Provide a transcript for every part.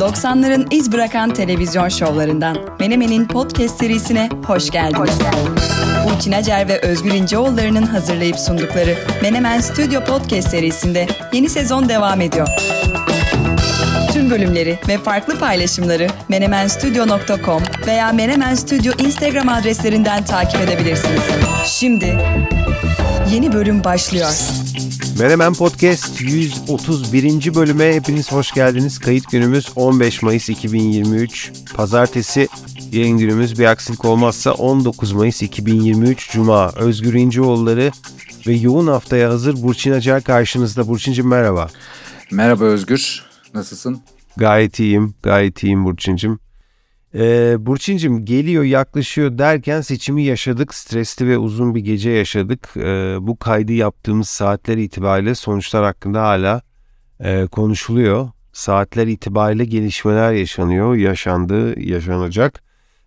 90'ların iz bırakan televizyon şovlarından Menemen'in podcast serisine hoş geldiniz. Burçin Acer ve Özgür İnceoğulları'nın hazırlayıp sundukları Menemen Stüdyo Podcast serisinde yeni sezon devam ediyor. Tüm bölümleri ve farklı paylaşımları menemenstudio.com veya Menemen Studio Instagram adreslerinden takip edebilirsiniz. Şimdi yeni bölüm başlıyor. Menemen Podcast 131. bölüme hepiniz hoş geldiniz. Kayıt günümüz 15 Mayıs 2023 Pazartesi. Yayın günümüz bir aksilik olmazsa 19 Mayıs 2023 Cuma. Özgür İnceoğulları ve yoğun haftaya hazır Burçin Acar karşınızda. Burçin'cim merhaba. Merhaba Özgür. Nasılsın? Gayet iyiyim, gayet iyiyim Burçin'cim. Ee, Burçin'cim geliyor yaklaşıyor derken seçimi yaşadık. Stresli ve uzun bir gece yaşadık. Ee, bu kaydı yaptığımız saatler itibariyle sonuçlar hakkında hala e, konuşuluyor. Saatler itibariyle gelişmeler yaşanıyor, yaşandı, yaşanacak.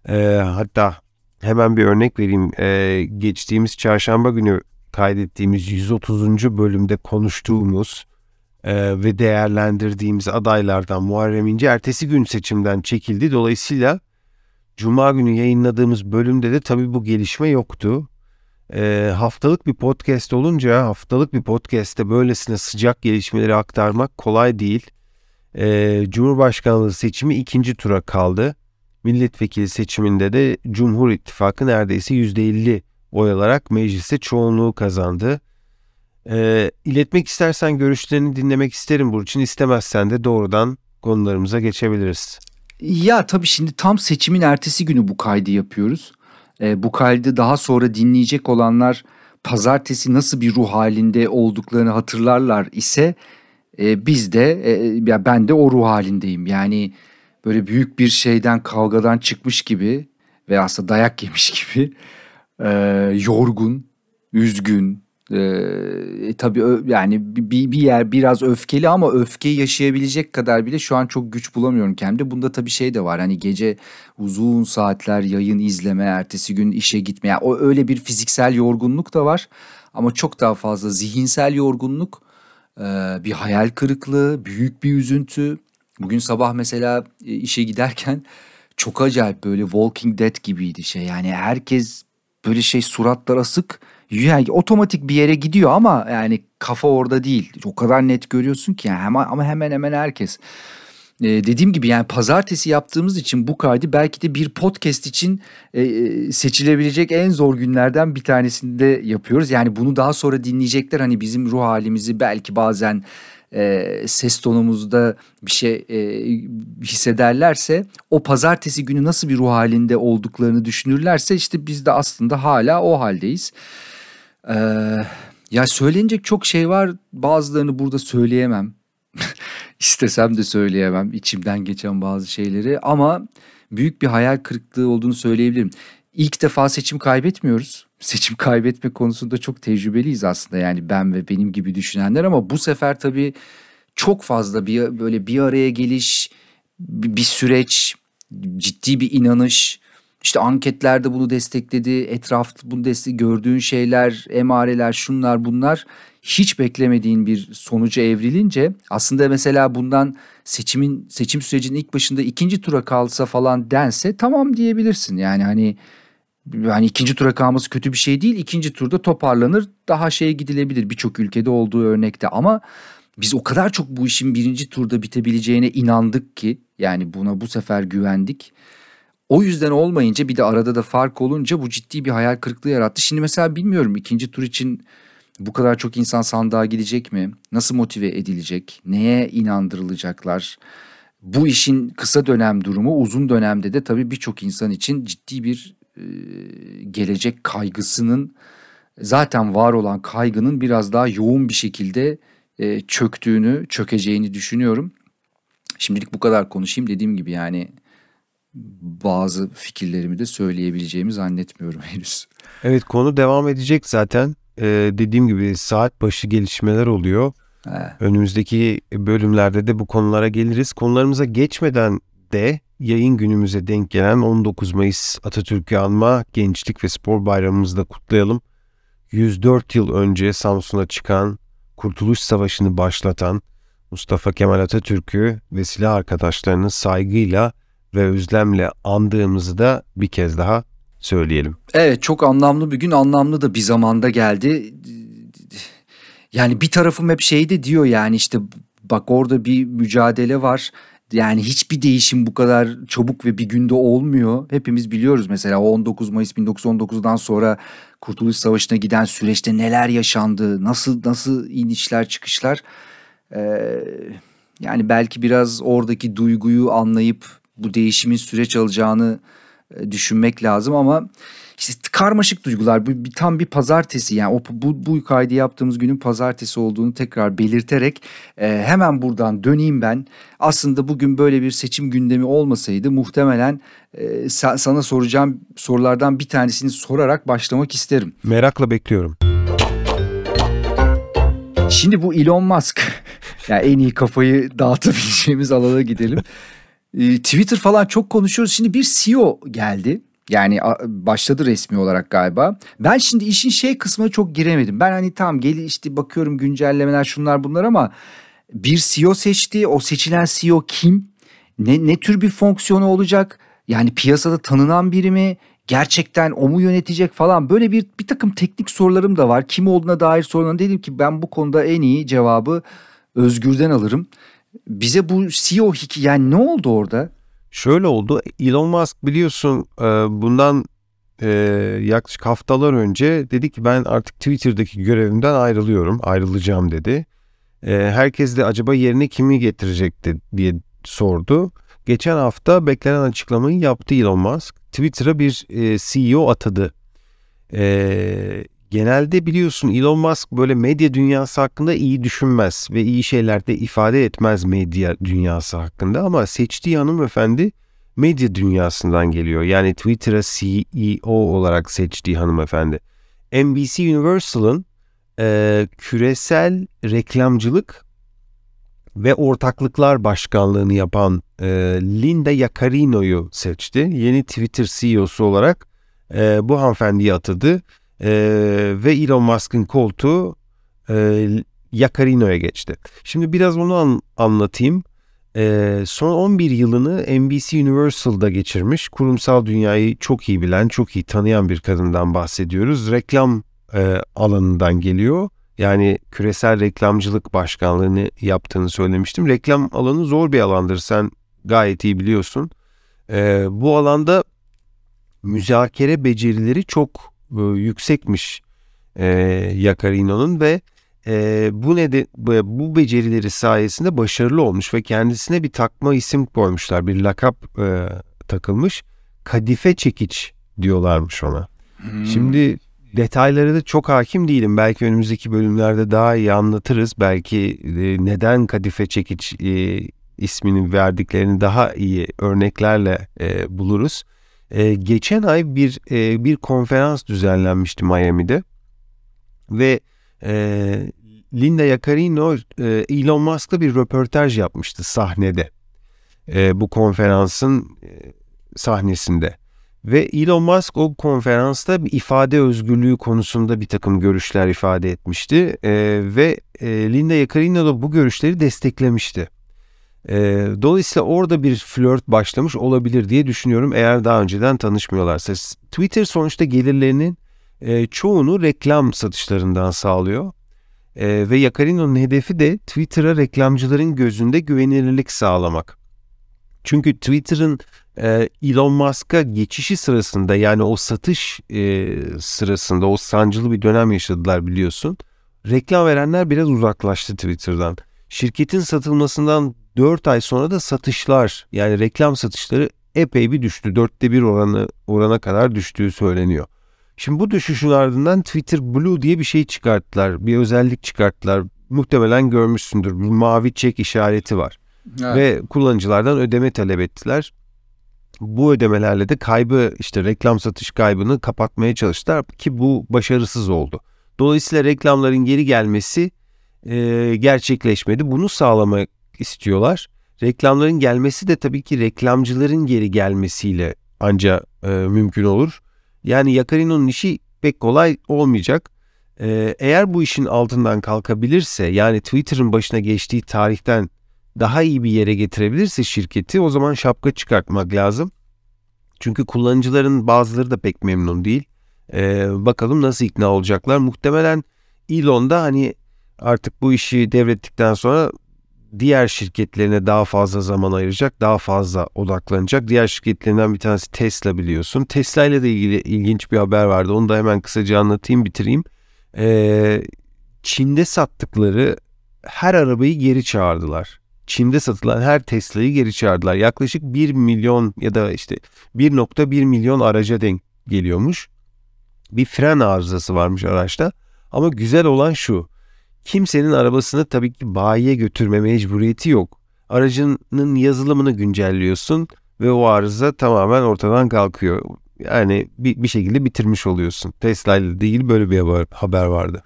Ee, hatta hemen bir örnek vereyim. Ee, geçtiğimiz çarşamba günü kaydettiğimiz 130. bölümde konuştuğumuz e, ve değerlendirdiğimiz adaylardan Muharrem İnce ertesi gün seçimden çekildi. Dolayısıyla Cuma günü yayınladığımız bölümde de tabii bu gelişme yoktu. E, haftalık bir podcast olunca haftalık bir podcast'te böylesine sıcak gelişmeleri aktarmak kolay değil. E, Cumhurbaşkanlığı seçimi ikinci tura kaldı. Milletvekili seçiminde de Cumhur İttifakı neredeyse %50 oy alarak mecliste çoğunluğu kazandı. E, iletmek istersen görüşlerini dinlemek isterim Burçin. İstemezsen de doğrudan konularımıza geçebiliriz. Ya tabii şimdi tam seçimin ertesi günü bu kaydı yapıyoruz. E, bu kaydı daha sonra dinleyecek olanlar pazartesi nasıl bir ruh halinde olduklarını hatırlarlar ise e, biz de e, ya ben de o ruh halindeyim. Yani böyle büyük bir şeyden kavgadan çıkmış gibi ve aslında dayak yemiş gibi e, yorgun, üzgün, ee, tabii yani bir, bir yer biraz öfkeli ama öfkeyi yaşayabilecek kadar bile şu an çok güç bulamıyorum kendimde. Bunda tabii şey de var hani gece uzun saatler yayın izleme, ertesi gün işe gitme. Yani o öyle bir fiziksel yorgunluk da var ama çok daha fazla zihinsel yorgunluk, e, bir hayal kırıklığı, büyük bir üzüntü. Bugün sabah mesela e, işe giderken çok acayip böyle Walking Dead gibiydi şey. Yani herkes böyle şey suratlar asık yani otomatik bir yere gidiyor ama yani kafa orada değil. O kadar net görüyorsun ki yani hemen, ama hemen hemen herkes. Ee, dediğim gibi yani pazartesi yaptığımız için bu kaydı belki de bir podcast için e, e, seçilebilecek en zor günlerden bir tanesinde yapıyoruz. Yani bunu daha sonra dinleyecekler hani bizim ruh halimizi belki bazen e, ses tonumuzda bir şey e, hissederlerse o pazartesi günü nasıl bir ruh halinde olduklarını düşünürlerse işte biz de aslında hala o haldeyiz. Ya söylenecek çok şey var. Bazılarını burada söyleyemem. İstesem de söyleyemem içimden geçen bazı şeyleri ama büyük bir hayal kırıklığı olduğunu söyleyebilirim. İlk defa seçim kaybetmiyoruz. Seçim kaybetme konusunda çok tecrübeliyiz aslında yani ben ve benim gibi düşünenler ama bu sefer tabii çok fazla bir böyle bir araya geliş, bir süreç, ciddi bir inanış, işte anketlerde bunu destekledi, etraf bunu destek gördüğün şeyler, emareler, şunlar bunlar hiç beklemediğin bir sonuca evrilince aslında mesela bundan seçimin seçim sürecinin ilk başında ikinci tura kalsa falan dense tamam diyebilirsin. Yani hani yani ikinci tura kalması kötü bir şey değil. İkinci turda toparlanır daha şeye gidilebilir birçok ülkede olduğu örnekte ama biz o kadar çok bu işin birinci turda bitebileceğine inandık ki yani buna bu sefer güvendik. O yüzden olmayınca bir de arada da fark olunca bu ciddi bir hayal kırıklığı yarattı. Şimdi mesela bilmiyorum ikinci tur için bu kadar çok insan sandığa gidecek mi? Nasıl motive edilecek? Neye inandırılacaklar? Bu işin kısa dönem durumu uzun dönemde de tabii birçok insan için ciddi bir e, gelecek kaygısının zaten var olan kaygının biraz daha yoğun bir şekilde e, çöktüğünü, çökeceğini düşünüyorum. Şimdilik bu kadar konuşayım dediğim gibi yani bazı fikirlerimi de söyleyebileceğimi zannetmiyorum henüz. Evet konu devam edecek zaten. Ee, dediğim gibi saat başı gelişmeler oluyor. He. Önümüzdeki bölümlerde de bu konulara geliriz. Konularımıza geçmeden de yayın günümüze denk gelen 19 Mayıs Atatürk'ü anma Gençlik ve Spor Bayramımızı da kutlayalım. 104 yıl önce Samsun'a çıkan, Kurtuluş Savaşı'nı başlatan, Mustafa Kemal Atatürk'ü ve silah arkadaşlarını saygıyla ve özlemle andığımızı da bir kez daha söyleyelim. Evet çok anlamlı bir gün anlamlı da bir zamanda geldi. Yani bir tarafım hep şeyde diyor yani işte bak orada bir mücadele var. Yani hiçbir değişim bu kadar çabuk ve bir günde olmuyor. Hepimiz biliyoruz mesela 19 Mayıs 1919'dan sonra Kurtuluş Savaşı'na giden süreçte neler yaşandı, nasıl nasıl inişler çıkışlar. Ee, yani belki biraz oradaki duyguyu anlayıp bu değişimin süreç alacağını e, düşünmek lazım ama işte karmaşık duygular bu tam bir pazartesi yani o bu, bu kaydı yaptığımız günün pazartesi olduğunu tekrar belirterek e, hemen buradan döneyim ben. Aslında bugün böyle bir seçim gündemi olmasaydı muhtemelen e, sa, sana soracağım sorulardan bir tanesini sorarak başlamak isterim. Merakla bekliyorum. Şimdi bu Elon Musk yani en iyi kafayı dağıtabileceğimiz alana gidelim. E, Twitter falan çok konuşuyoruz. Şimdi bir CEO geldi. Yani başladı resmi olarak galiba. Ben şimdi işin şey kısmına çok giremedim. Ben hani tamam gel işte bakıyorum güncellemeler şunlar bunlar ama bir CEO seçti. O seçilen CEO kim? Ne, ne tür bir fonksiyonu olacak? Yani piyasada tanınan biri mi? Gerçekten o mu yönetecek falan böyle bir bir takım teknik sorularım da var. Kim olduğuna dair sorularım dedim ki ben bu konuda en iyi cevabı Özgür'den alırım. Bize bu CEO hikaye yani ne oldu orada? Şöyle oldu. Elon Musk biliyorsun e, bundan e, yaklaşık haftalar önce dedi ki ben artık Twitter'daki görevimden ayrılıyorum. Ayrılacağım dedi. E, herkes de acaba yerine kimi getirecekti diye sordu. Geçen hafta beklenen açıklamayı yaptı Elon Musk. Twitter'a bir CEO atadı. Genelde biliyorsun Elon Musk böyle medya dünyası hakkında iyi düşünmez ve iyi şeyler de ifade etmez medya dünyası hakkında ama seçtiği hanımefendi medya dünyasından geliyor. Yani Twitter'a CEO olarak seçtiği hanımefendi. NBC Universal'ın e, küresel reklamcılık ve ortaklıklar başkanlığını yapan e, Linda Yaccarino'yu seçti. Yeni Twitter CEO'su olarak e, bu hanımefendiyi atadı e, ve Elon Musk'ın koltuğu e, Yaccarino'ya geçti. Şimdi biraz onu an, anlatayım. E, son 11 yılını NBC Universal'da geçirmiş, kurumsal dünyayı çok iyi bilen, çok iyi tanıyan bir kadından bahsediyoruz. Reklam e, alanından geliyor. Yani küresel reklamcılık başkanlığını yaptığını söylemiştim. Reklam alanı zor bir alandır. Sen gayet iyi biliyorsun. E, bu alanda müzakere becerileri çok yüksekmiş e, Yakarino'nun ve e, bu neden bu becerileri sayesinde başarılı olmuş ve kendisine bir takma isim koymuşlar. Bir lakap e, takılmış. Kadife çekiç diyorlarmış ona. Hmm. Şimdi detayları da çok hakim değilim. Belki önümüzdeki bölümlerde daha iyi anlatırız. Belki e, neden kadife çekiç e, ismini verdiklerini daha iyi örneklerle e, buluruz. E, geçen ay bir e, bir konferans düzenlenmişti Miami'de ve e, Linda Yaccarino e, Elon Musk'la bir röportaj yapmıştı sahnede. E, bu konferansın e, sahnesinde. Ve Elon Musk o konferansta bir ifade özgürlüğü konusunda bir takım görüşler ifade etmişti. E, ve e, Linda Yaccarino da bu görüşleri desteklemişti. E, dolayısıyla orada bir flört başlamış olabilir diye düşünüyorum eğer daha önceden tanışmıyorlarsa. Twitter sonuçta gelirlerinin e, çoğunu reklam satışlarından sağlıyor. E, ve Yacarino'nun hedefi de Twitter'a reklamcıların gözünde güvenilirlik sağlamak. Çünkü Twitter'ın e, Elon Musk'a geçişi sırasında yani o satış e, sırasında o sancılı bir dönem yaşadılar biliyorsun. Reklam verenler biraz uzaklaştı Twitter'dan. Şirketin satılmasından 4 ay sonra da satışlar yani reklam satışları epey bir düştü. Dörtte bir oranı, orana kadar düştüğü söyleniyor. Şimdi bu düşüşün ardından Twitter Blue diye bir şey çıkarttılar. Bir özellik çıkarttılar. Muhtemelen görmüşsündür. Bir mavi çek işareti var. Evet. Ve kullanıcılardan ödeme talep ettiler. Bu ödemelerle de kaybı işte reklam satış kaybını kapatmaya çalıştılar ki bu başarısız oldu. Dolayısıyla reklamların geri gelmesi e, gerçekleşmedi. Bunu sağlamak istiyorlar. Reklamların gelmesi de tabii ki reklamcıların geri gelmesiyle ancak e, mümkün olur. Yani Yakarino'nun işi pek kolay olmayacak. Ee, eğer bu işin altından kalkabilirse yani Twitter'ın başına geçtiği tarihten daha iyi bir yere getirebilirse şirketi o zaman şapka çıkartmak lazım. Çünkü kullanıcıların bazıları da pek memnun değil. Ee, bakalım nasıl ikna olacaklar. Muhtemelen Elon da hani artık bu işi devrettikten sonra diğer şirketlerine daha fazla zaman ayıracak, daha fazla odaklanacak. Diğer şirketlerinden bir tanesi Tesla biliyorsun. Tesla ile de ilgili ilginç bir haber vardı. Onu da hemen kısaca anlatayım, bitireyim. Ee, Çin'de sattıkları her arabayı geri çağırdılar. Çin'de satılan her Tesla'yı geri çağırdılar. Yaklaşık 1 milyon ya da işte 1.1 milyon araca denk geliyormuş. Bir fren arızası varmış araçta. Ama güzel olan şu. Kimsenin arabasını tabii ki bayiye götürme mecburiyeti yok. Aracının yazılımını güncelliyorsun ve o arıza tamamen ortadan kalkıyor. Yani bir, bir şekilde bitirmiş oluyorsun. Tesla ile değil böyle bir haber vardı.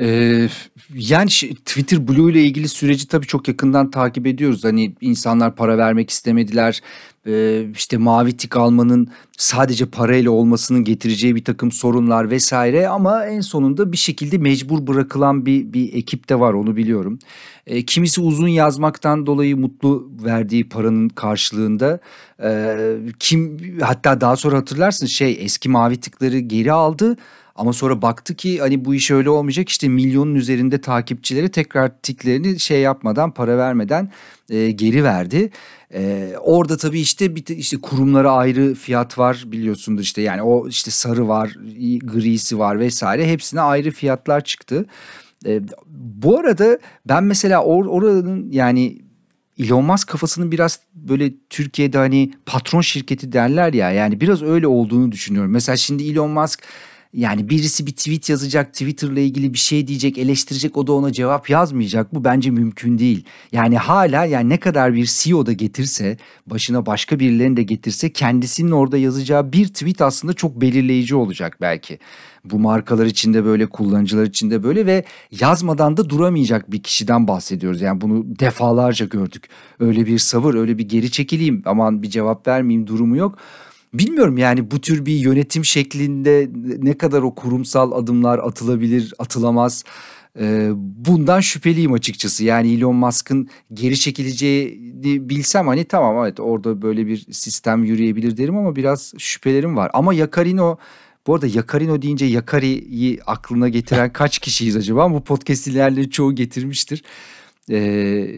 Ee, yani Twitter Blue ile ilgili süreci tabii çok yakından takip ediyoruz. Hani insanlar para vermek istemediler. Ee, işte mavi tik almanın sadece parayla olmasının getireceği bir takım sorunlar vesaire ama en sonunda bir şekilde mecbur bırakılan bir, bir ekip de var onu biliyorum. Ee, kimisi uzun yazmaktan dolayı mutlu verdiği paranın karşılığında e, kim hatta daha sonra hatırlarsın şey eski mavi tıkları geri aldı ama sonra baktı ki hani bu iş öyle olmayacak işte milyonun üzerinde takipçileri tekrar tiklerini şey yapmadan para vermeden e, geri verdi. E, orada tabii işte bir işte kurumlara ayrı fiyat var biliyorsundur işte yani o işte sarı var, grisi var vesaire hepsine ayrı fiyatlar çıktı. E, bu arada ben mesela or, oranın yani Elon Musk kafasının biraz böyle Türkiye'de hani patron şirketi derler ya yani biraz öyle olduğunu düşünüyorum. Mesela şimdi Elon Musk yani birisi bir tweet yazacak, Twitter'la ilgili bir şey diyecek, eleştirecek, o da ona cevap yazmayacak. Bu bence mümkün değil. Yani hala yani ne kadar bir CEO da getirse, başına başka birilerini de getirse kendisinin orada yazacağı bir tweet aslında çok belirleyici olacak belki. Bu markalar içinde böyle, kullanıcılar içinde böyle ve yazmadan da duramayacak bir kişiden bahsediyoruz. Yani bunu defalarca gördük. Öyle bir sabır, öyle bir geri çekileyim, aman bir cevap vermeyeyim durumu yok. Bilmiyorum yani bu tür bir yönetim şeklinde ne kadar o kurumsal adımlar atılabilir, atılamaz. Bundan şüpheliyim açıkçası. Yani Elon Musk'ın geri çekileceğini bilsem hani tamam evet orada böyle bir sistem yürüyebilir derim ama biraz şüphelerim var. Ama Yakarino bu arada Yakarino deyince Yakari'yi aklına getiren kaç kişiyiz acaba? Bu podcast ilerleri çoğu getirmiştir e,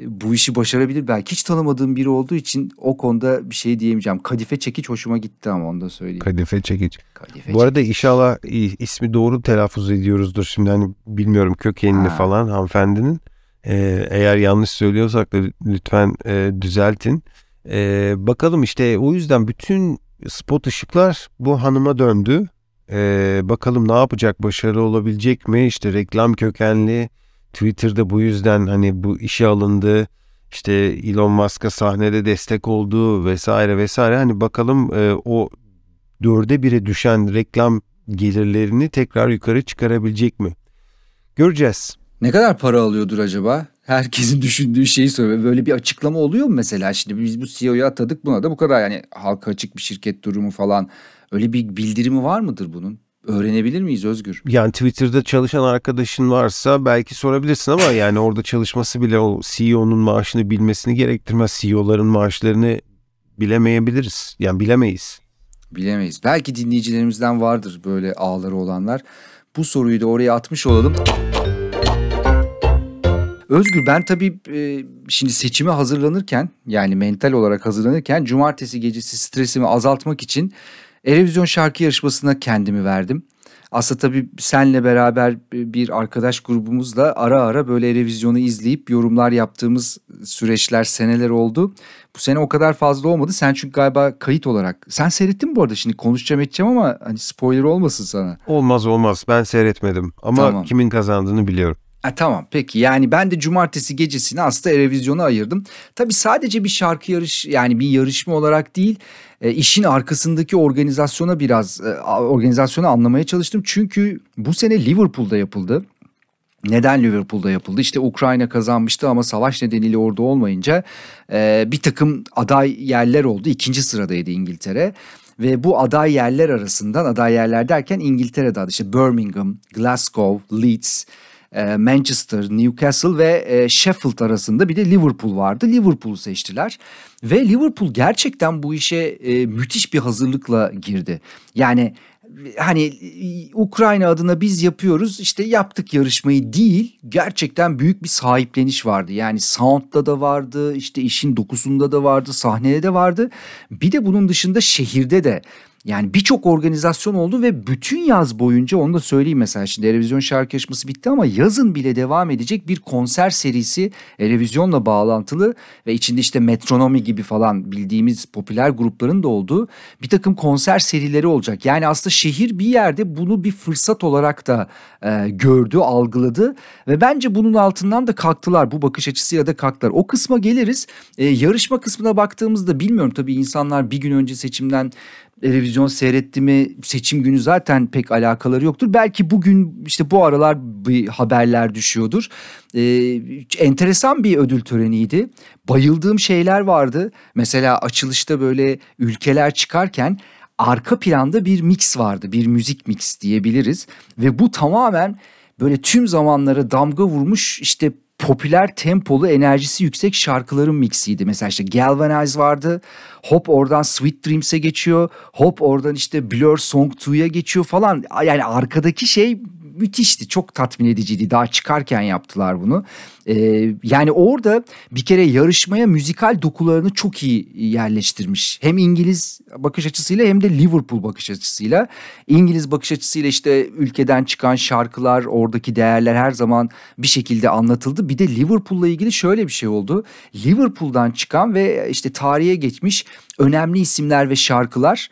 bu işi başarabilir. Belki hiç tanımadığım biri olduğu için o konuda bir şey diyemeyeceğim. Kadife Çekiç hoşuma gitti ama onu da söyleyeyim. Kadife Çekiç. Kadife bu arada inşallah ismi doğru telaffuz ediyoruzdur. Şimdi hani bilmiyorum kökenini ha. falan hanımefendinin. Ee, eğer yanlış söylüyorsak da lütfen e, düzeltin. Ee, bakalım işte o yüzden bütün spot ışıklar bu hanıma döndü. Ee, bakalım ne yapacak, başarılı olabilecek mi? İşte reklam kökenli, Twitter'da bu yüzden hani bu işe alındı. İşte Elon Musk'a sahnede destek olduğu vesaire vesaire. Hani bakalım e, o dörde bire düşen reklam gelirlerini tekrar yukarı çıkarabilecek mi? Göreceğiz. Ne kadar para alıyordur acaba? Herkesin düşündüğü şeyi söyle. Böyle bir açıklama oluyor mu mesela? Şimdi biz bu CEO'yu atadık buna da bu kadar yani halka açık bir şirket durumu falan. Öyle bir bildirimi var mıdır bunun? Öğrenebilir miyiz Özgür? Yani Twitter'da çalışan arkadaşın varsa belki sorabilirsin ama yani orada çalışması bile o CEO'nun maaşını bilmesini gerektirmez. CEO'ların maaşlarını bilemeyebiliriz. Yani bilemeyiz. Bilemeyiz. Belki dinleyicilerimizden vardır böyle ağları olanlar. Bu soruyu da oraya atmış olalım. Özgür ben tabii e, şimdi seçime hazırlanırken yani mental olarak hazırlanırken cumartesi gecesi stresimi azaltmak için Erevizyon şarkı yarışmasına kendimi verdim. Aslında tabii senle beraber bir arkadaş grubumuzla ara ara böyle Erevizyon'u izleyip yorumlar yaptığımız süreçler seneler oldu. Bu sene o kadar fazla olmadı. Sen çünkü galiba kayıt olarak. Sen seyrettin mi bu arada şimdi konuşacağım edeceğim ama hani spoiler olmasın sana. Olmaz olmaz ben seyretmedim ama tamam. kimin kazandığını biliyorum. Ha, tamam peki yani ben de cumartesi gecesini aslında Erevizyon'a ayırdım. Tabii sadece bir şarkı yarış yani bir yarışma olarak değil e, işin arkasındaki organizasyona biraz e, organizasyonu anlamaya çalıştım. Çünkü bu sene Liverpool'da yapıldı. Neden Liverpool'da yapıldı? İşte Ukrayna kazanmıştı ama savaş nedeniyle orada olmayınca e, bir takım aday yerler oldu. İkinci sıradaydı İngiltere. Ve bu aday yerler arasından aday yerler derken İngiltere'de adı işte Birmingham, Glasgow, Leeds, Manchester, Newcastle ve e, Sheffield arasında bir de Liverpool vardı. Liverpool'u seçtiler ve Liverpool gerçekten bu işe e, müthiş bir hazırlıkla girdi. Yani hani Ukrayna adına biz yapıyoruz işte yaptık yarışmayı değil gerçekten büyük bir sahipleniş vardı. Yani sound'da da vardı işte işin dokusunda da vardı sahnede de vardı bir de bunun dışında şehirde de yani birçok organizasyon oldu ve bütün yaz boyunca onu da söyleyeyim mesela şimdi Erevizyon şarkı yarışması bitti ama yazın bile devam edecek bir konser serisi Erevizyon'la bağlantılı ve içinde işte Metronomi gibi falan bildiğimiz popüler grupların da olduğu bir takım konser serileri olacak. Yani aslında şehir bir yerde bunu bir fırsat olarak da e, gördü, algıladı ve bence bunun altından da kalktılar. Bu bakış açısıyla da kalktılar. O kısma geliriz. E, yarışma kısmına baktığımızda bilmiyorum tabii insanlar bir gün önce seçimden televizyon seyretti mi seçim günü zaten pek alakaları yoktur. Belki bugün işte bu aralar bir haberler düşüyordur. Ee, enteresan bir ödül töreniydi. Bayıldığım şeyler vardı. Mesela açılışta böyle ülkeler çıkarken arka planda bir mix vardı. Bir müzik mix diyebiliriz. Ve bu tamamen böyle tüm zamanlara damga vurmuş işte popüler tempolu enerjisi yüksek şarkıların mixiydi. Mesela işte Galvanize vardı. Hop oradan Sweet Dreams'e geçiyor. Hop oradan işte Blur Song 2'ya geçiyor falan. Yani arkadaki şey müthişti. Çok tatmin ediciydi. Daha çıkarken yaptılar bunu. Ee, yani orada bir kere yarışmaya müzikal dokularını çok iyi yerleştirmiş. Hem İngiliz bakış açısıyla hem de Liverpool bakış açısıyla. İngiliz bakış açısıyla işte ülkeden çıkan şarkılar, oradaki değerler her zaman bir şekilde anlatıldı. Bir de Liverpool'la ilgili şöyle bir şey oldu. Liverpool'dan çıkan ve işte tarihe geçmiş önemli isimler ve şarkılar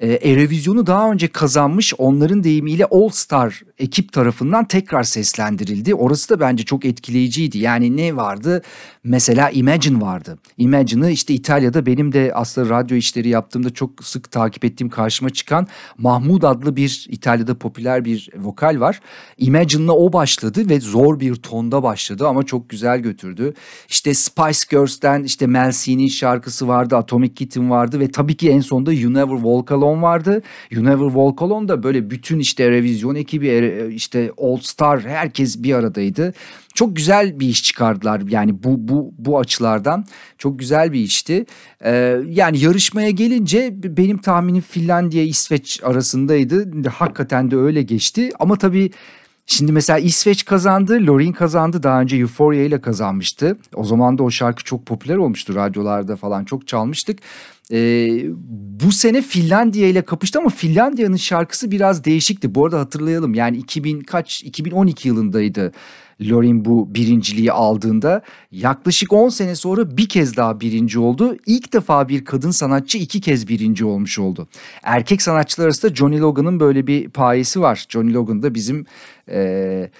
e, Erevizyonu daha önce kazanmış onların deyimiyle All Star ekip tarafından tekrar seslendirildi. Orası da bence çok etkileyiciydi. Yani ne vardı? Mesela Imagine vardı. Imagine'ı işte İtalya'da benim de aslında radyo işleri yaptığımda çok sık takip ettiğim karşıma çıkan Mahmud adlı bir İtalya'da popüler bir vokal var. Imagine'la o başladı ve zor bir tonda başladı ama çok güzel götürdü. İşte Spice Girls'ten işte Mel C'nin şarkısı vardı, Atomic Kitten vardı ve tabii ki en sonunda You Never Walk Alone vardı. You Never Walk Alone da böyle bütün işte revizyon ekibi işte All Star herkes bir aradaydı. Çok güzel bir iş çıkardılar yani bu bu bu açılardan çok güzel bir işti. Ee, yani yarışmaya gelince benim tahminim Finlandiya İsveç arasındaydı. Hakikaten de öyle geçti ama tabii Şimdi mesela İsveç kazandı, Lorin kazandı. Daha önce Euphoria ile kazanmıştı. O zaman da o şarkı çok popüler olmuştu. Radyolarda falan çok çalmıştık. Ee, bu sene Finlandiya ile kapıştı ama Finlandiya'nın şarkısı biraz değişikti. Bu arada hatırlayalım yani 2000 kaç 2012 yılındaydı Lorin bu birinciliği aldığında yaklaşık 10 sene sonra bir kez daha birinci oldu. İlk defa bir kadın sanatçı iki kez birinci olmuş oldu. Erkek sanatçılar arasında Johnny Logan'ın böyle bir payesi var. Johnny Logan da bizim ee,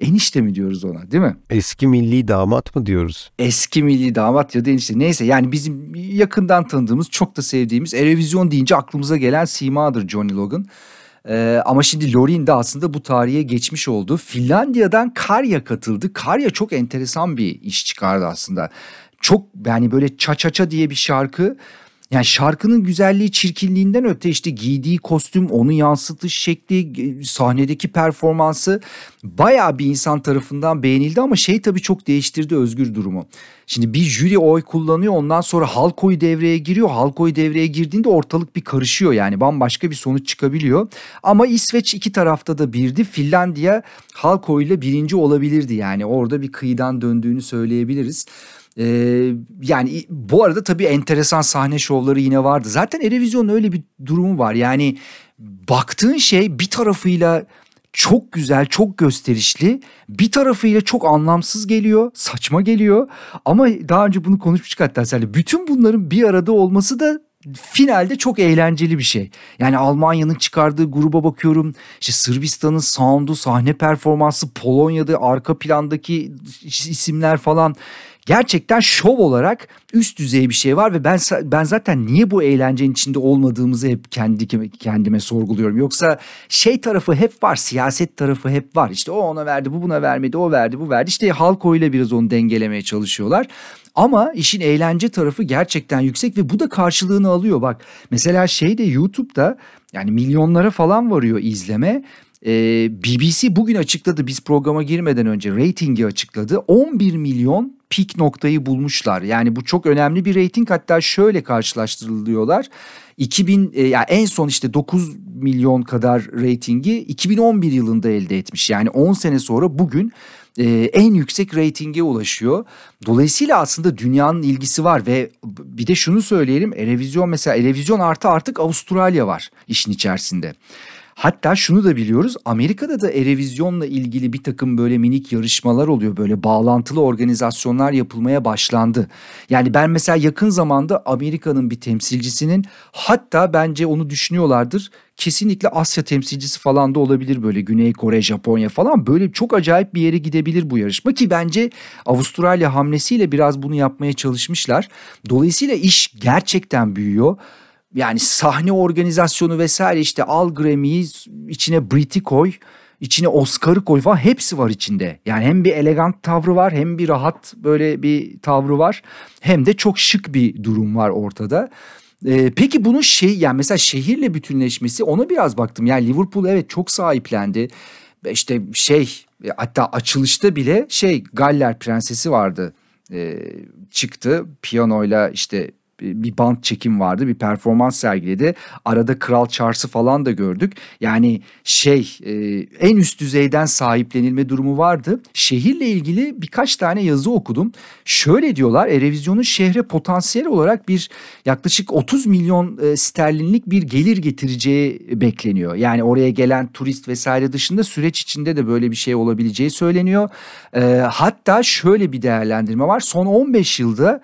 enişte mi diyoruz ona değil mi? Eski milli damat mı diyoruz? Eski milli damat ya da enişte neyse yani bizim yakından tanıdığımız çok da sevdiğimiz Erevizyon deyince aklımıza gelen simadır Johnny Logan. Ee, ama şimdi Lorin de aslında bu tarihe geçmiş oldu. Finlandiya'dan Karya katıldı. Karya çok enteresan bir iş çıkardı aslında. Çok yani böyle ça ça ça diye bir şarkı yani şarkının güzelliği çirkinliğinden öte işte giydiği kostüm, onu yansıtış şekli, sahnedeki performansı bayağı bir insan tarafından beğenildi ama şey tabii çok değiştirdi özgür durumu. Şimdi bir jüri oy kullanıyor ondan sonra halk oyu devreye giriyor. Halk oyu devreye girdiğinde ortalık bir karışıyor yani bambaşka bir sonuç çıkabiliyor. Ama İsveç iki tarafta da birdi. Finlandiya halk oyuyla birinci olabilirdi yani orada bir kıyıdan döndüğünü söyleyebiliriz. Ee, yani bu arada tabii enteresan sahne şovları yine vardı. Zaten Erevizyon'un öyle bir durumu var. Yani baktığın şey bir tarafıyla çok güzel, çok gösterişli. Bir tarafıyla çok anlamsız geliyor, saçma geliyor. Ama daha önce bunu konuşmuştuk hatta seninle. Bütün bunların bir arada olması da finalde çok eğlenceli bir şey. Yani Almanya'nın çıkardığı gruba bakıyorum. İşte Sırbistan'ın sound'u, sahne performansı, Polonya'da arka plandaki isimler falan. Gerçekten şov olarak üst düzey bir şey var ve ben ben zaten niye bu eğlencenin içinde olmadığımızı hep kendi kendime sorguluyorum. Yoksa şey tarafı hep var, siyaset tarafı hep var. İşte o ona verdi, bu buna vermedi, o verdi, bu verdi. İşte halk oyuyla biraz onu dengelemeye çalışıyorlar. Ama işin eğlence tarafı gerçekten yüksek ve bu da karşılığını alıyor. Bak mesela şey de YouTube'da yani milyonlara falan varıyor izleme. Ee, BBC bugün açıkladı biz programa girmeden önce ratingi açıkladı. 11 milyon pik noktayı bulmuşlar. Yani bu çok önemli bir rating hatta şöyle karşılaştırılıyorlar. 2000 e, yani en son işte 9 milyon kadar ratingi 2011 yılında elde etmiş. Yani 10 sene sonra bugün e, en yüksek reytinge ulaşıyor. Dolayısıyla aslında dünyanın ilgisi var ve bir de şunu söyleyelim. Erevizyon mesela Erevizyon artı artık Avustralya var işin içerisinde. Hatta şunu da biliyoruz Amerika'da da Erevizyon'la ilgili bir takım böyle minik yarışmalar oluyor. Böyle bağlantılı organizasyonlar yapılmaya başlandı. Yani ben mesela yakın zamanda Amerika'nın bir temsilcisinin hatta bence onu düşünüyorlardır. Kesinlikle Asya temsilcisi falan da olabilir böyle Güney Kore, Japonya falan böyle çok acayip bir yere gidebilir bu yarışma ki bence Avustralya hamlesiyle biraz bunu yapmaya çalışmışlar. Dolayısıyla iş gerçekten büyüyor yani sahne organizasyonu vesaire işte al Grammy'yi içine Brit'i koy içine Oscar'ı koy falan hepsi var içinde. Yani hem bir elegant tavrı var hem bir rahat böyle bir tavrı var hem de çok şık bir durum var ortada. Ee, peki bunun şey yani mesela şehirle bütünleşmesi ona biraz baktım. Yani Liverpool evet çok sahiplendi. İşte şey hatta açılışta bile şey Galler Prensesi vardı. Ee, çıktı piyanoyla işte bir band çekim vardı. Bir performans sergiledi. Arada Kral Charles'ı falan da gördük. Yani şey e, en üst düzeyden sahiplenilme durumu vardı. Şehirle ilgili birkaç tane yazı okudum. Şöyle diyorlar Erevizyon'un şehre potansiyel olarak bir yaklaşık 30 milyon e, sterlinlik bir gelir getireceği bekleniyor. Yani oraya gelen turist vesaire dışında süreç içinde de böyle bir şey olabileceği söyleniyor. E, hatta şöyle bir değerlendirme var. Son 15 yılda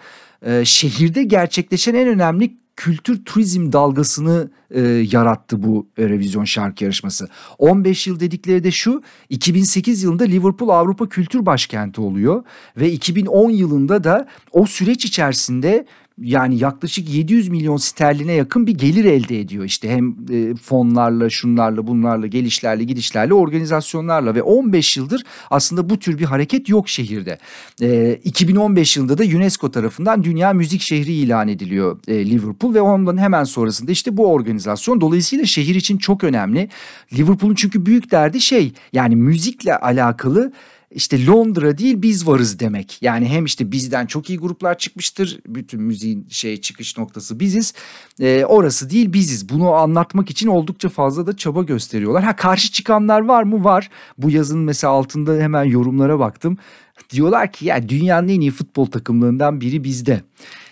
e, şehirde gerçekleşen en önemli kültür turizm dalgasını e, yarattı bu revizyon şarkı yarışması. 15 yıl dedikleri de şu 2008 yılında Liverpool Avrupa Kültür Başkenti oluyor ve 2010 yılında da o süreç içerisinde yani yaklaşık 700 milyon sterline yakın bir gelir elde ediyor. İşte hem e, fonlarla, şunlarla, bunlarla, gelişlerle, gidişlerle, organizasyonlarla ve 15 yıldır aslında bu tür bir hareket yok şehirde. E, 2015 yılında da UNESCO tarafından Dünya Müzik Şehri ilan ediliyor e, Liverpool ve ondan hemen sonrasında işte bu organizasyon dolayısıyla şehir için çok önemli. Liverpool'un çünkü büyük derdi şey yani müzikle alakalı işte Londra değil biz varız demek. Yani hem işte bizden çok iyi gruplar çıkmıştır. Bütün müziğin şey çıkış noktası biziz. E, orası değil biziz. Bunu anlatmak için oldukça fazla da çaba gösteriyorlar. Ha karşı çıkanlar var mı? Var. Bu yazın mesela altında hemen yorumlara baktım. Diyorlar ki ya dünyanın en iyi futbol takımlarından biri bizde.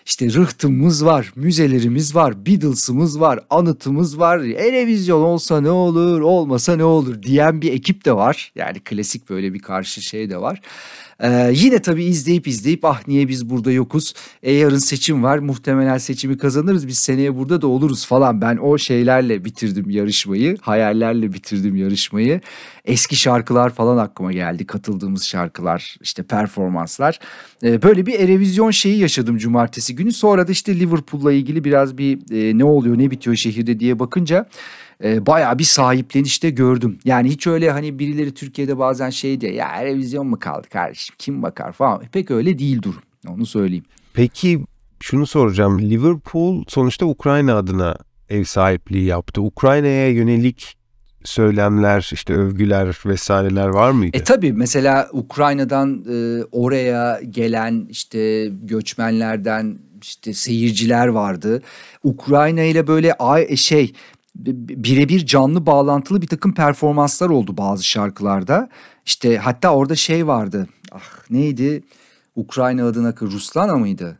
İşte rıhtımız var, müzelerimiz var, Beatles'ımız var, anıtımız var. Televizyon olsa ne olur, olmasa ne olur diyen bir ekip de var. Yani klasik böyle bir karşı şey de var. Ee, yine tabii izleyip izleyip ah niye biz burada yokuz? E yarın seçim var muhtemelen seçimi kazanırız biz seneye burada da oluruz falan. Ben o şeylerle bitirdim yarışmayı hayallerle bitirdim yarışmayı. Eski şarkılar falan aklıma geldi katıldığımız şarkılar işte performanslar. Ee, böyle bir erevizyon şeyi yaşadım cumartesi günü. Sonra da işte Liverpool'la ilgili biraz bir e, ne oluyor ne bitiyor şehirde diye bakınca e, bayağı bir sahiplenişte gördüm. Yani hiç öyle hani birileri Türkiye'de bazen şey diye ya revizyon mu kaldı kardeşim kim bakar falan. Pek öyle değil durum onu söyleyeyim. Peki şunu soracağım. Liverpool sonuçta Ukrayna adına ev sahipliği yaptı. Ukrayna'ya yönelik söylemler, işte övgüler vesaireler var mıydı? E tabii mesela Ukrayna'dan e, oraya gelen işte göçmenlerden işte seyirciler vardı. Ukrayna ile böyle şey birebir canlı bağlantılı bir takım performanslar oldu bazı şarkılarda. İşte hatta orada şey vardı. Ah neydi? Ukrayna adına Ruslana mıydı?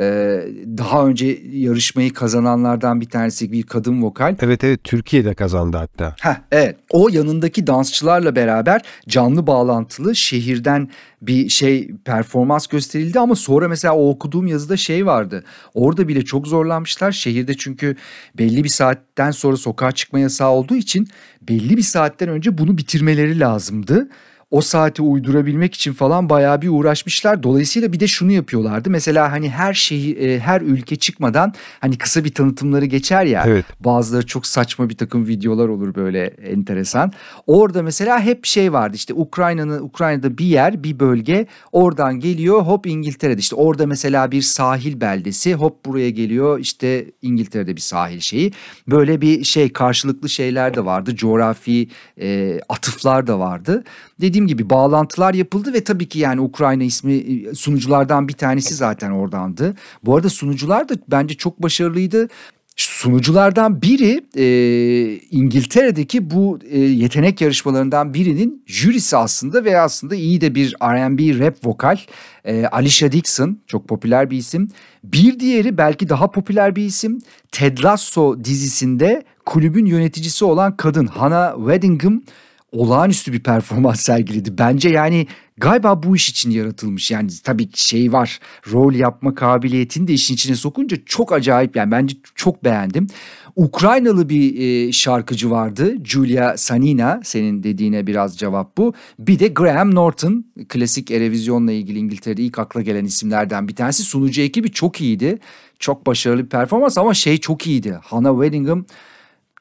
Ee, daha önce yarışmayı kazananlardan bir tanesi bir kadın vokal. Evet evet Türkiye'de kazandı hatta. Heh, evet o yanındaki dansçılarla beraber canlı bağlantılı şehirden bir şey performans gösterildi ama sonra mesela o okuduğum yazıda şey vardı. Orada bile çok zorlanmışlar şehirde çünkü belli bir saatten sonra sokağa çıkma yasağı olduğu için belli bir saatten önce bunu bitirmeleri lazımdı. O saati uydurabilmek için falan bayağı bir uğraşmışlar. Dolayısıyla bir de şunu yapıyorlardı. Mesela hani her şeyi e, her ülke çıkmadan hani kısa bir tanıtımları geçer ya. Evet. Bazıları çok saçma bir takım videolar olur böyle enteresan. Orada mesela hep şey vardı işte Ukrayna'nın Ukrayna'da bir yer bir bölge oradan geliyor hop İngiltere'de işte orada mesela bir sahil beldesi hop buraya geliyor işte İngiltere'de bir sahil şeyi. Böyle bir şey karşılıklı şeyler de vardı coğrafi e, atıflar da vardı. Dediğim gibi bağlantılar yapıldı ve tabii ki yani Ukrayna ismi e, sunuculardan bir tanesi zaten oradandı. Bu arada sunucular da bence çok başarılıydı. Sunuculardan biri e, İngiltere'deki bu e, yetenek yarışmalarından birinin jürisi aslında ve aslında iyi de bir R&B rap vokal e, Alicia Dixon çok popüler bir isim. Bir diğeri belki daha popüler bir isim Ted Lasso dizisinde kulübün yöneticisi olan kadın Hannah Weddingham olağanüstü bir performans sergiledi. Bence yani galiba bu iş için yaratılmış. Yani tabii şey var rol yapma kabiliyetini de işin içine sokunca çok acayip yani bence çok beğendim. Ukraynalı bir e, şarkıcı vardı Julia Sanina senin dediğine biraz cevap bu. Bir de Graham Norton klasik Erevizyon'la ilgili İngiltere'de ilk akla gelen isimlerden bir tanesi. Sunucu ekibi çok iyiydi. Çok başarılı bir performans ama şey çok iyiydi. Hannah Weddingham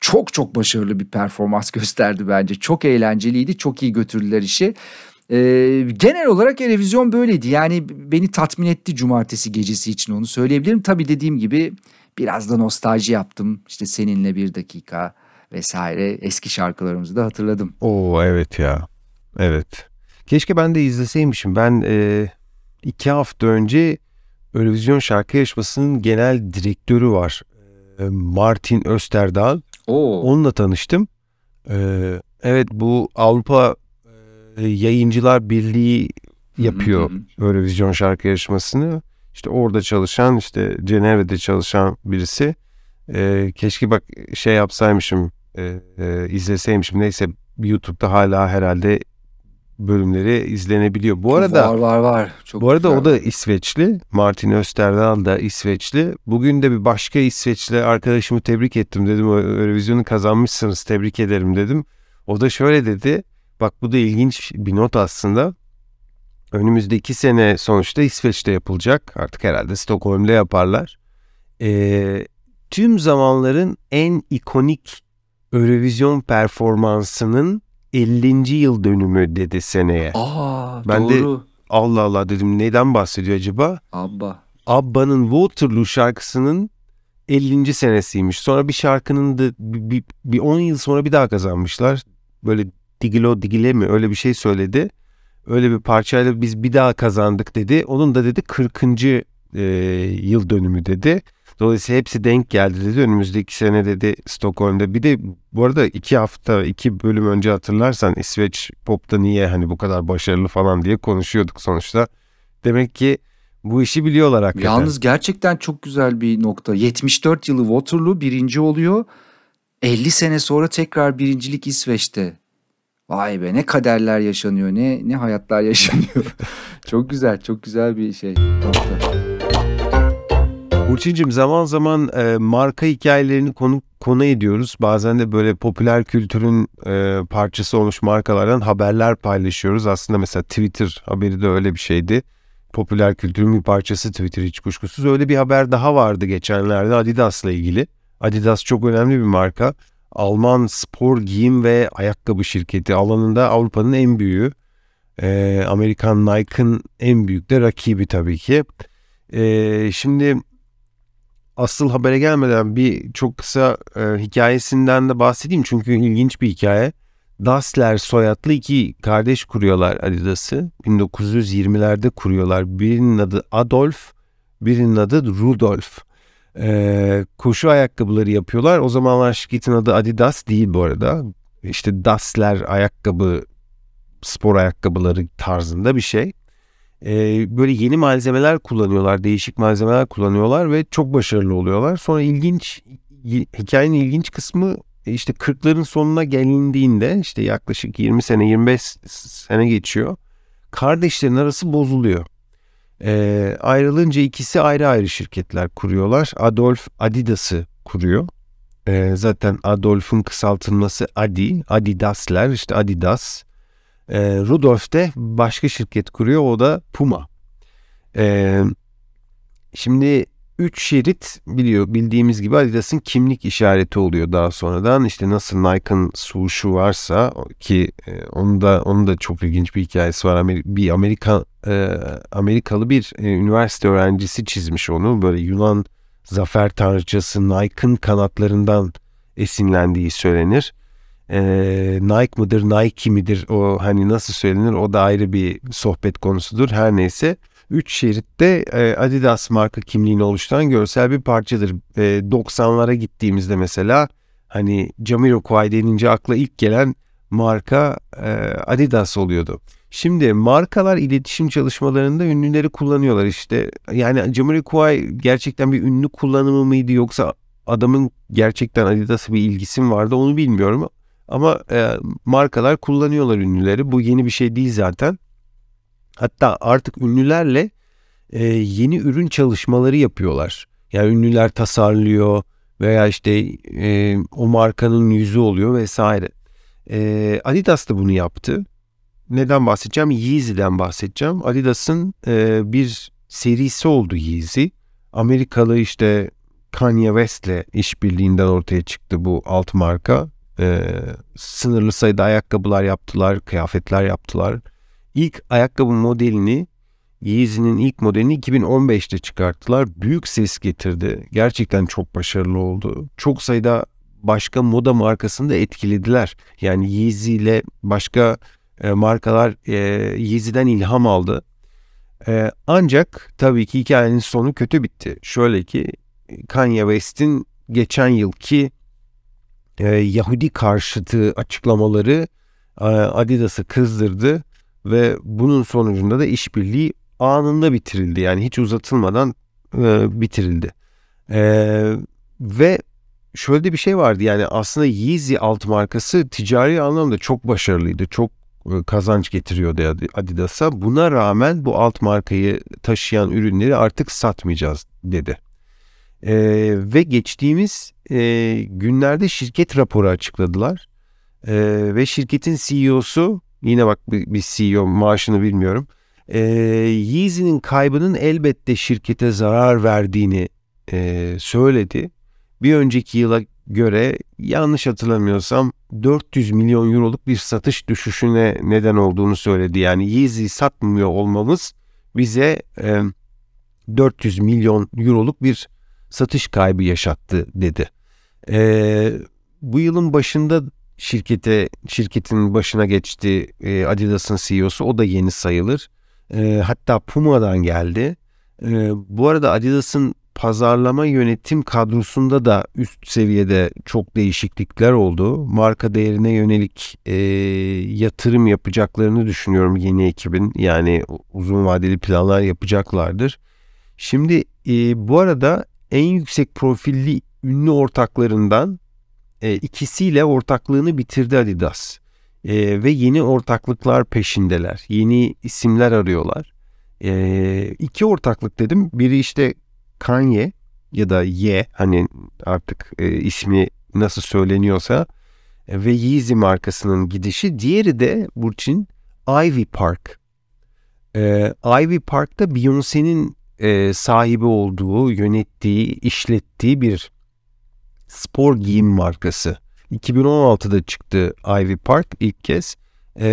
çok çok başarılı bir performans gösterdi bence. Çok eğlenceliydi. Çok iyi götürdüler işi. Ee, genel olarak televizyon böyleydi. Yani beni tatmin etti cumartesi gecesi için onu söyleyebilirim. Tabii dediğim gibi biraz da nostalji yaptım. İşte seninle bir dakika vesaire eski şarkılarımızı da hatırladım. Oo evet ya. Evet. Keşke ben de izleseymişim. Ben e, iki hafta önce Eurovision şarkı yarışmasının genel direktörü var. E, Martin Österdal. Oo. Onunla tanıştım. Ee, evet bu Avrupa e, Yayıncılar Birliği yapıyor Eurovision şarkı yarışmasını. İşte orada çalışan işte Cenevre'de çalışan birisi. Ee, keşke bak şey yapsaymışım e, e, izleseymişim. Neyse YouTube'da hala herhalde bölümleri izlenebiliyor. Bu arada var var var. Çok bu arada güzel. o da İsveçli. Martin Österdal da İsveçli. Bugün de bir başka İsveçli arkadaşımı tebrik ettim dedim. Eurovision'u kazanmışsınız tebrik ederim dedim. O da şöyle dedi. Bak bu da ilginç bir not aslında. Önümüzdeki sene sonuçta İsveç'te yapılacak. Artık herhalde Stockholm'da yaparlar. Ee, tüm zamanların en ikonik Eurovision performansının 50. yıl dönümü dedi seneye. Aa Ben de- doğru. Allah Allah dedim neden bahsediyor acaba? Abba. Abba'nın Waterloo şarkısının 50. senesiymiş. Sonra bir şarkının da bir, bir, bir 10 yıl sonra bir daha kazanmışlar. Böyle Digilo Digile mi öyle bir şey söyledi. Öyle bir parçayla biz bir daha kazandık dedi. Onun da dedi 40. e, yıl dönümü dedi. Dolayısıyla hepsi denk geldi dedi. Önümüzdeki sene dedi Stockholm'da. Bir de bu arada iki hafta, iki bölüm önce hatırlarsan İsveç popta niye hani bu kadar başarılı falan diye konuşuyorduk sonuçta. Demek ki bu işi biliyorlar hakikaten. Yalnız gerçekten çok güzel bir nokta. 74 yılı Waterloo birinci oluyor. 50 sene sonra tekrar birincilik İsveç'te. Vay be ne kaderler yaşanıyor ne ne hayatlar yaşanıyor. çok güzel çok güzel bir şey. nokta. Burçin'cim zaman zaman e, marka hikayelerini konu, konu ediyoruz. Bazen de böyle popüler kültürün e, parçası olmuş markalardan haberler paylaşıyoruz. Aslında mesela Twitter haberi de öyle bir şeydi. Popüler kültürün bir parçası Twitter hiç kuşkusuz. Öyle bir haber daha vardı geçenlerde Adidas'la ilgili. Adidas çok önemli bir marka. Alman spor giyim ve ayakkabı şirketi alanında Avrupa'nın en büyüğü. E, Amerikan Nike'ın en büyük de rakibi tabii ki. E, şimdi asıl habere gelmeden bir çok kısa e, hikayesinden de bahsedeyim çünkü ilginç bir hikaye. Dassler soyadlı iki kardeş kuruyorlar Adidas'ı. 1920'lerde kuruyorlar. Birinin adı Adolf, birinin adı Rudolf. E, koşu ayakkabıları yapıyorlar. O zamanlar şirketin adı Adidas değil bu arada. İşte Dassler ayakkabı, spor ayakkabıları tarzında bir şey e, böyle yeni malzemeler kullanıyorlar, değişik malzemeler kullanıyorlar ve çok başarılı oluyorlar. Sonra ilginç hikayenin ilginç kısmı e, işte 40'ların sonuna gelindiğinde işte yaklaşık 20 sene 25 sene geçiyor. Kardeşlerin arası bozuluyor. E, ayrılınca ikisi ayrı ayrı şirketler kuruyorlar. Adolf Adidas'ı kuruyor. E, zaten Adolf'un kısaltılması Adi, Adidas'ler işte Adidas. E, Rudolf de başka şirket kuruyor o da Puma. E, şimdi 3 şerit biliyor bildiğimiz gibi Adidas'ın kimlik işareti oluyor daha sonradan. İşte nasıl Nike'ın swooshu varsa ki e, onun da onun da çok ilginç bir hikayesi var. bir Amerika e, Amerikalı bir e, üniversite öğrencisi çizmiş onu. Böyle Yunan zafer tanrıçası Nike'ın kanatlarından esinlendiği söylenir. E, Nike mıdır, Nike midir o hani nasıl söylenir o da ayrı bir sohbet konusudur. Her neyse 3 şeritte e, Adidas marka kimliğini oluşturan görsel bir parçadır. E, 90'lara gittiğimizde mesela hani Jamiroquai denince akla ilk gelen marka e, Adidas oluyordu. Şimdi markalar iletişim çalışmalarında ünlüleri kullanıyorlar işte. Yani Jamiroquai gerçekten bir ünlü kullanımı mıydı yoksa adamın gerçekten Adidas'a bir ilgisi mi vardı onu bilmiyorum. Ama e, markalar kullanıyorlar ünlüleri. Bu yeni bir şey değil zaten. Hatta artık ünlülerle e, yeni ürün çalışmaları yapıyorlar. Yani ünlüler tasarlıyor veya işte e, o markanın yüzü oluyor vesaire. E, Adidas da bunu yaptı. Neden bahsedeceğim? Yeezy'den bahsedeceğim. Adidas'ın e, bir serisi oldu Yeezy. Amerikalı işte Kanye West'le işbirliğinden ortaya çıktı bu alt marka. E, sınırlı sayıda ayakkabılar yaptılar, kıyafetler yaptılar. İlk ayakkabı modelini Yeezy'nin ilk modelini 2015'te çıkarttılar. Büyük ses getirdi. Gerçekten çok başarılı oldu. Çok sayıda başka moda markasını da etkilediler. Yani Yeezy ile başka e, markalar e, Yeezy'den ilham aldı. E, ancak tabii ki hikayenin sonu kötü bitti. Şöyle ki Kanye West'in geçen yılki e, Yahudi karşıtı açıklamaları e, Adidas'ı kızdırdı ve bunun sonucunda da işbirliği anında bitirildi. Yani hiç uzatılmadan e, bitirildi. E, ve şöyle de bir şey vardı yani aslında Yeezy alt markası ticari anlamda çok başarılıydı. Çok e, kazanç getiriyordu Adidas'a. Buna rağmen bu alt markayı taşıyan ürünleri artık satmayacağız dedi. E, ve geçtiğimiz e, günlerde şirket raporu açıkladılar. E, ve şirketin CEO'su yine bak bir, bir CEO maaşını bilmiyorum. E, Yeezy'nin kaybının elbette şirkete zarar verdiğini e, söyledi. Bir önceki yıla göre yanlış hatırlamıyorsam 400 milyon euroluk bir satış düşüşüne neden olduğunu söyledi. Yani Yeezy satmıyor olmamız bize e, 400 milyon euroluk bir satış kaybı yaşattı dedi. E, bu yılın başında şirkete şirketin başına geçti e, Adidas'ın CEO'su o da yeni sayılır. E, hatta Puma'dan geldi. E, bu arada Adidas'ın pazarlama yönetim kadrosunda da üst seviyede çok değişiklikler oldu. Marka değerine yönelik e, yatırım yapacaklarını düşünüyorum yeni ekibin. Yani uzun vadeli planlar yapacaklardır. Şimdi e, bu arada en yüksek profilli ünlü ortaklarından e, ikisiyle ortaklığını bitirdi Adidas. E, ve yeni ortaklıklar peşindeler. Yeni isimler arıyorlar. E, iki ortaklık dedim. Biri işte Kanye ya da Ye hani artık e, ismi nasıl söyleniyorsa e, ve Yeezy markasının gidişi. Diğeri de Burçin Ivy Park. E, Ivy Park'ta Beyoncé'nin e, sahibi olduğu, yönettiği, işlettiği bir spor giyim markası. 2016'da çıktı Ivy Park ilk kez e,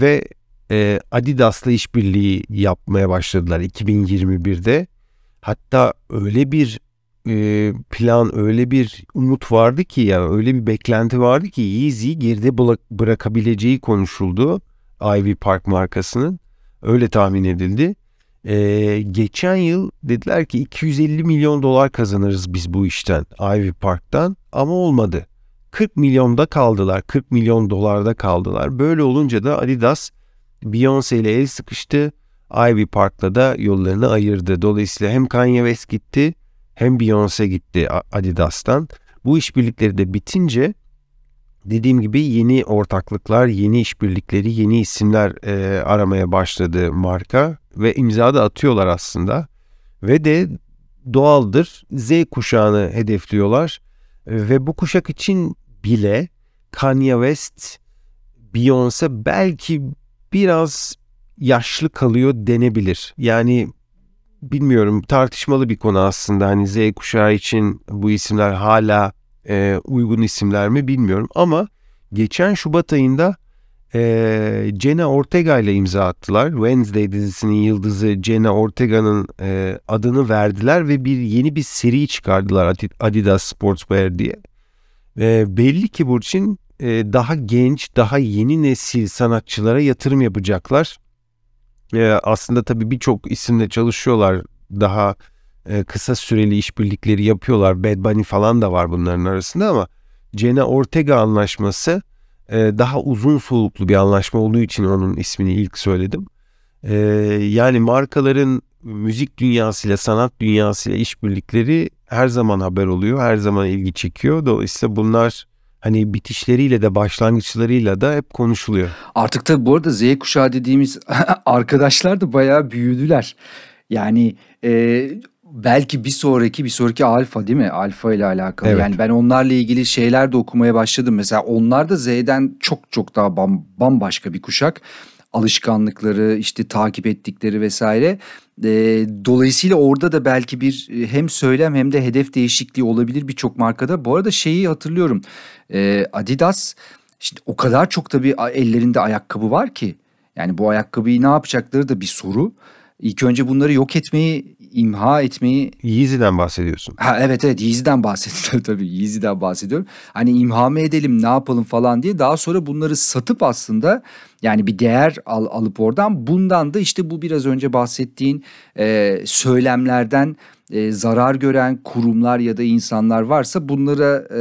ve e, Adidas'la işbirliği yapmaya başladılar 2021'de. Hatta öyle bir e, plan, öyle bir umut vardı ki ya öyle bir beklenti vardı ki Yeezy geride bırakabileceği konuşuldu Ivy Park markasının. Öyle tahmin edildi. Ee, geçen yıl dediler ki 250 milyon dolar kazanırız biz bu işten Ivy Park'tan ama olmadı. 40 milyonda kaldılar. 40 milyon dolarda kaldılar. Böyle olunca da Adidas Beyoncé ile el sıkıştı. Ivy Park'la da yollarını ayırdı. Dolayısıyla hem Kanye West gitti hem Beyoncé gitti Adidas'tan. Bu işbirlikleri de bitince dediğim gibi yeni ortaklıklar, yeni işbirlikleri, yeni isimler e, aramaya başladı marka ve imza da atıyorlar aslında. Ve de doğaldır Z kuşağını hedefliyorlar ve bu kuşak için bile Kanye West, Beyoncé belki biraz yaşlı kalıyor denebilir. Yani bilmiyorum tartışmalı bir konu aslında. Hani Z kuşağı için bu isimler hala e, uygun isimler mi bilmiyorum ama geçen Şubat ayında e, Jenna Ortega ile imza attılar. Wednesday dizisinin yıldızı Jenna Ortega'nın e, adını verdiler ve bir yeni bir seri çıkardılar Adidas Sportswear diye. E, belli ki Burçin e, daha genç, daha yeni nesil sanatçılara yatırım yapacaklar. E, aslında tabii birçok isimle çalışıyorlar. Daha e, kısa süreli işbirlikleri yapıyorlar. Bad Bunny falan da var bunların arasında ama Jenna Ortega anlaşması e, daha uzun soluklu bir anlaşma olduğu için onun ismini ilk söyledim. E, yani markaların müzik dünyasıyla, sanat dünyasıyla işbirlikleri her zaman haber oluyor, her zaman ilgi çekiyor. Dolayısıyla bunlar hani bitişleriyle de başlangıçlarıyla da hep konuşuluyor. Artık tabii bu arada Z kuşağı dediğimiz arkadaşlar da bayağı büyüdüler. Yani e, belki bir sonraki bir sonraki alfa değil mi? Alfa ile alakalı. Evet. Yani ben onlarla ilgili şeyler de okumaya başladım. Mesela onlar da Z'den çok çok daha bam, bambaşka bir kuşak. Alışkanlıkları işte takip ettikleri vesaire. E, dolayısıyla orada da belki bir hem söylem hem de hedef değişikliği olabilir birçok markada. Bu arada şeyi hatırlıyorum. E, Adidas işte o kadar çok tabii ellerinde ayakkabı var ki. Yani bu ayakkabıyı ne yapacakları da bir soru. İlk önce bunları yok etmeyi imha etmeyi... Yeezy'den bahsediyorsun. Ha, evet evet Yeezy'den bahsediyorum tabii Yeezy'den bahsediyorum. Hani imha mı edelim ne yapalım falan diye daha sonra bunları satıp aslında yani bir değer al, alıp oradan bundan da işte bu biraz önce bahsettiğin e, söylemlerden e, zarar gören kurumlar ya da insanlar varsa bunlara e,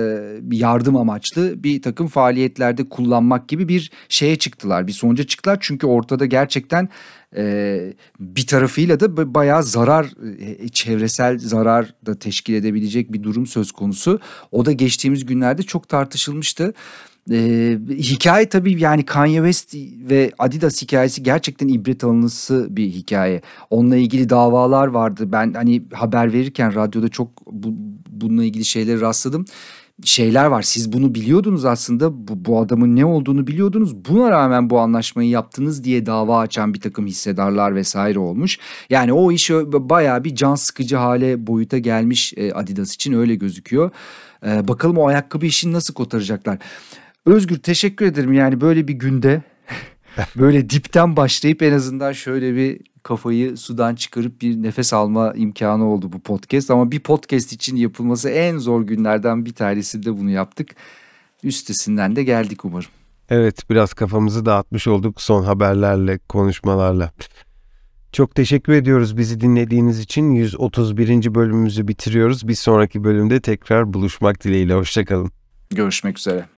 yardım amaçlı bir takım faaliyetlerde kullanmak gibi bir şeye çıktılar. Bir sonuca çıktılar çünkü ortada gerçekten e, bir tarafıyla da bayağı zarar e, çevresel zarar da teşkil edebilecek bir durum söz konusu. O da geçtiğimiz günlerde çok tartışılmıştı. Ee, hikaye tabii yani Kanye West ve Adidas hikayesi gerçekten ibret alınısı bir hikaye. Onunla ilgili davalar vardı. Ben hani haber verirken radyoda çok bu, bununla ilgili şeyleri rastladım şeyler var. Siz bunu biliyordunuz aslında. Bu, bu adamın ne olduğunu biliyordunuz. Buna rağmen bu anlaşmayı yaptınız diye dava açan bir takım hissedarlar vesaire olmuş. Yani o iş baya bir can sıkıcı hale boyuta gelmiş e, Adidas için öyle gözüküyor. Ee, bakalım o ayakkabı işini nasıl kotaracaklar. Özgür teşekkür ederim yani böyle bir günde böyle dipten başlayıp en azından şöyle bir kafayı sudan çıkarıp bir nefes alma imkanı oldu bu podcast. Ama bir podcast için yapılması en zor günlerden bir tanesinde bunu yaptık. Üstesinden de geldik umarım. Evet biraz kafamızı dağıtmış olduk son haberlerle, konuşmalarla. Çok teşekkür ediyoruz bizi dinlediğiniz için. 131. bölümümüzü bitiriyoruz. Bir sonraki bölümde tekrar buluşmak dileğiyle. Hoşçakalın. Görüşmek üzere.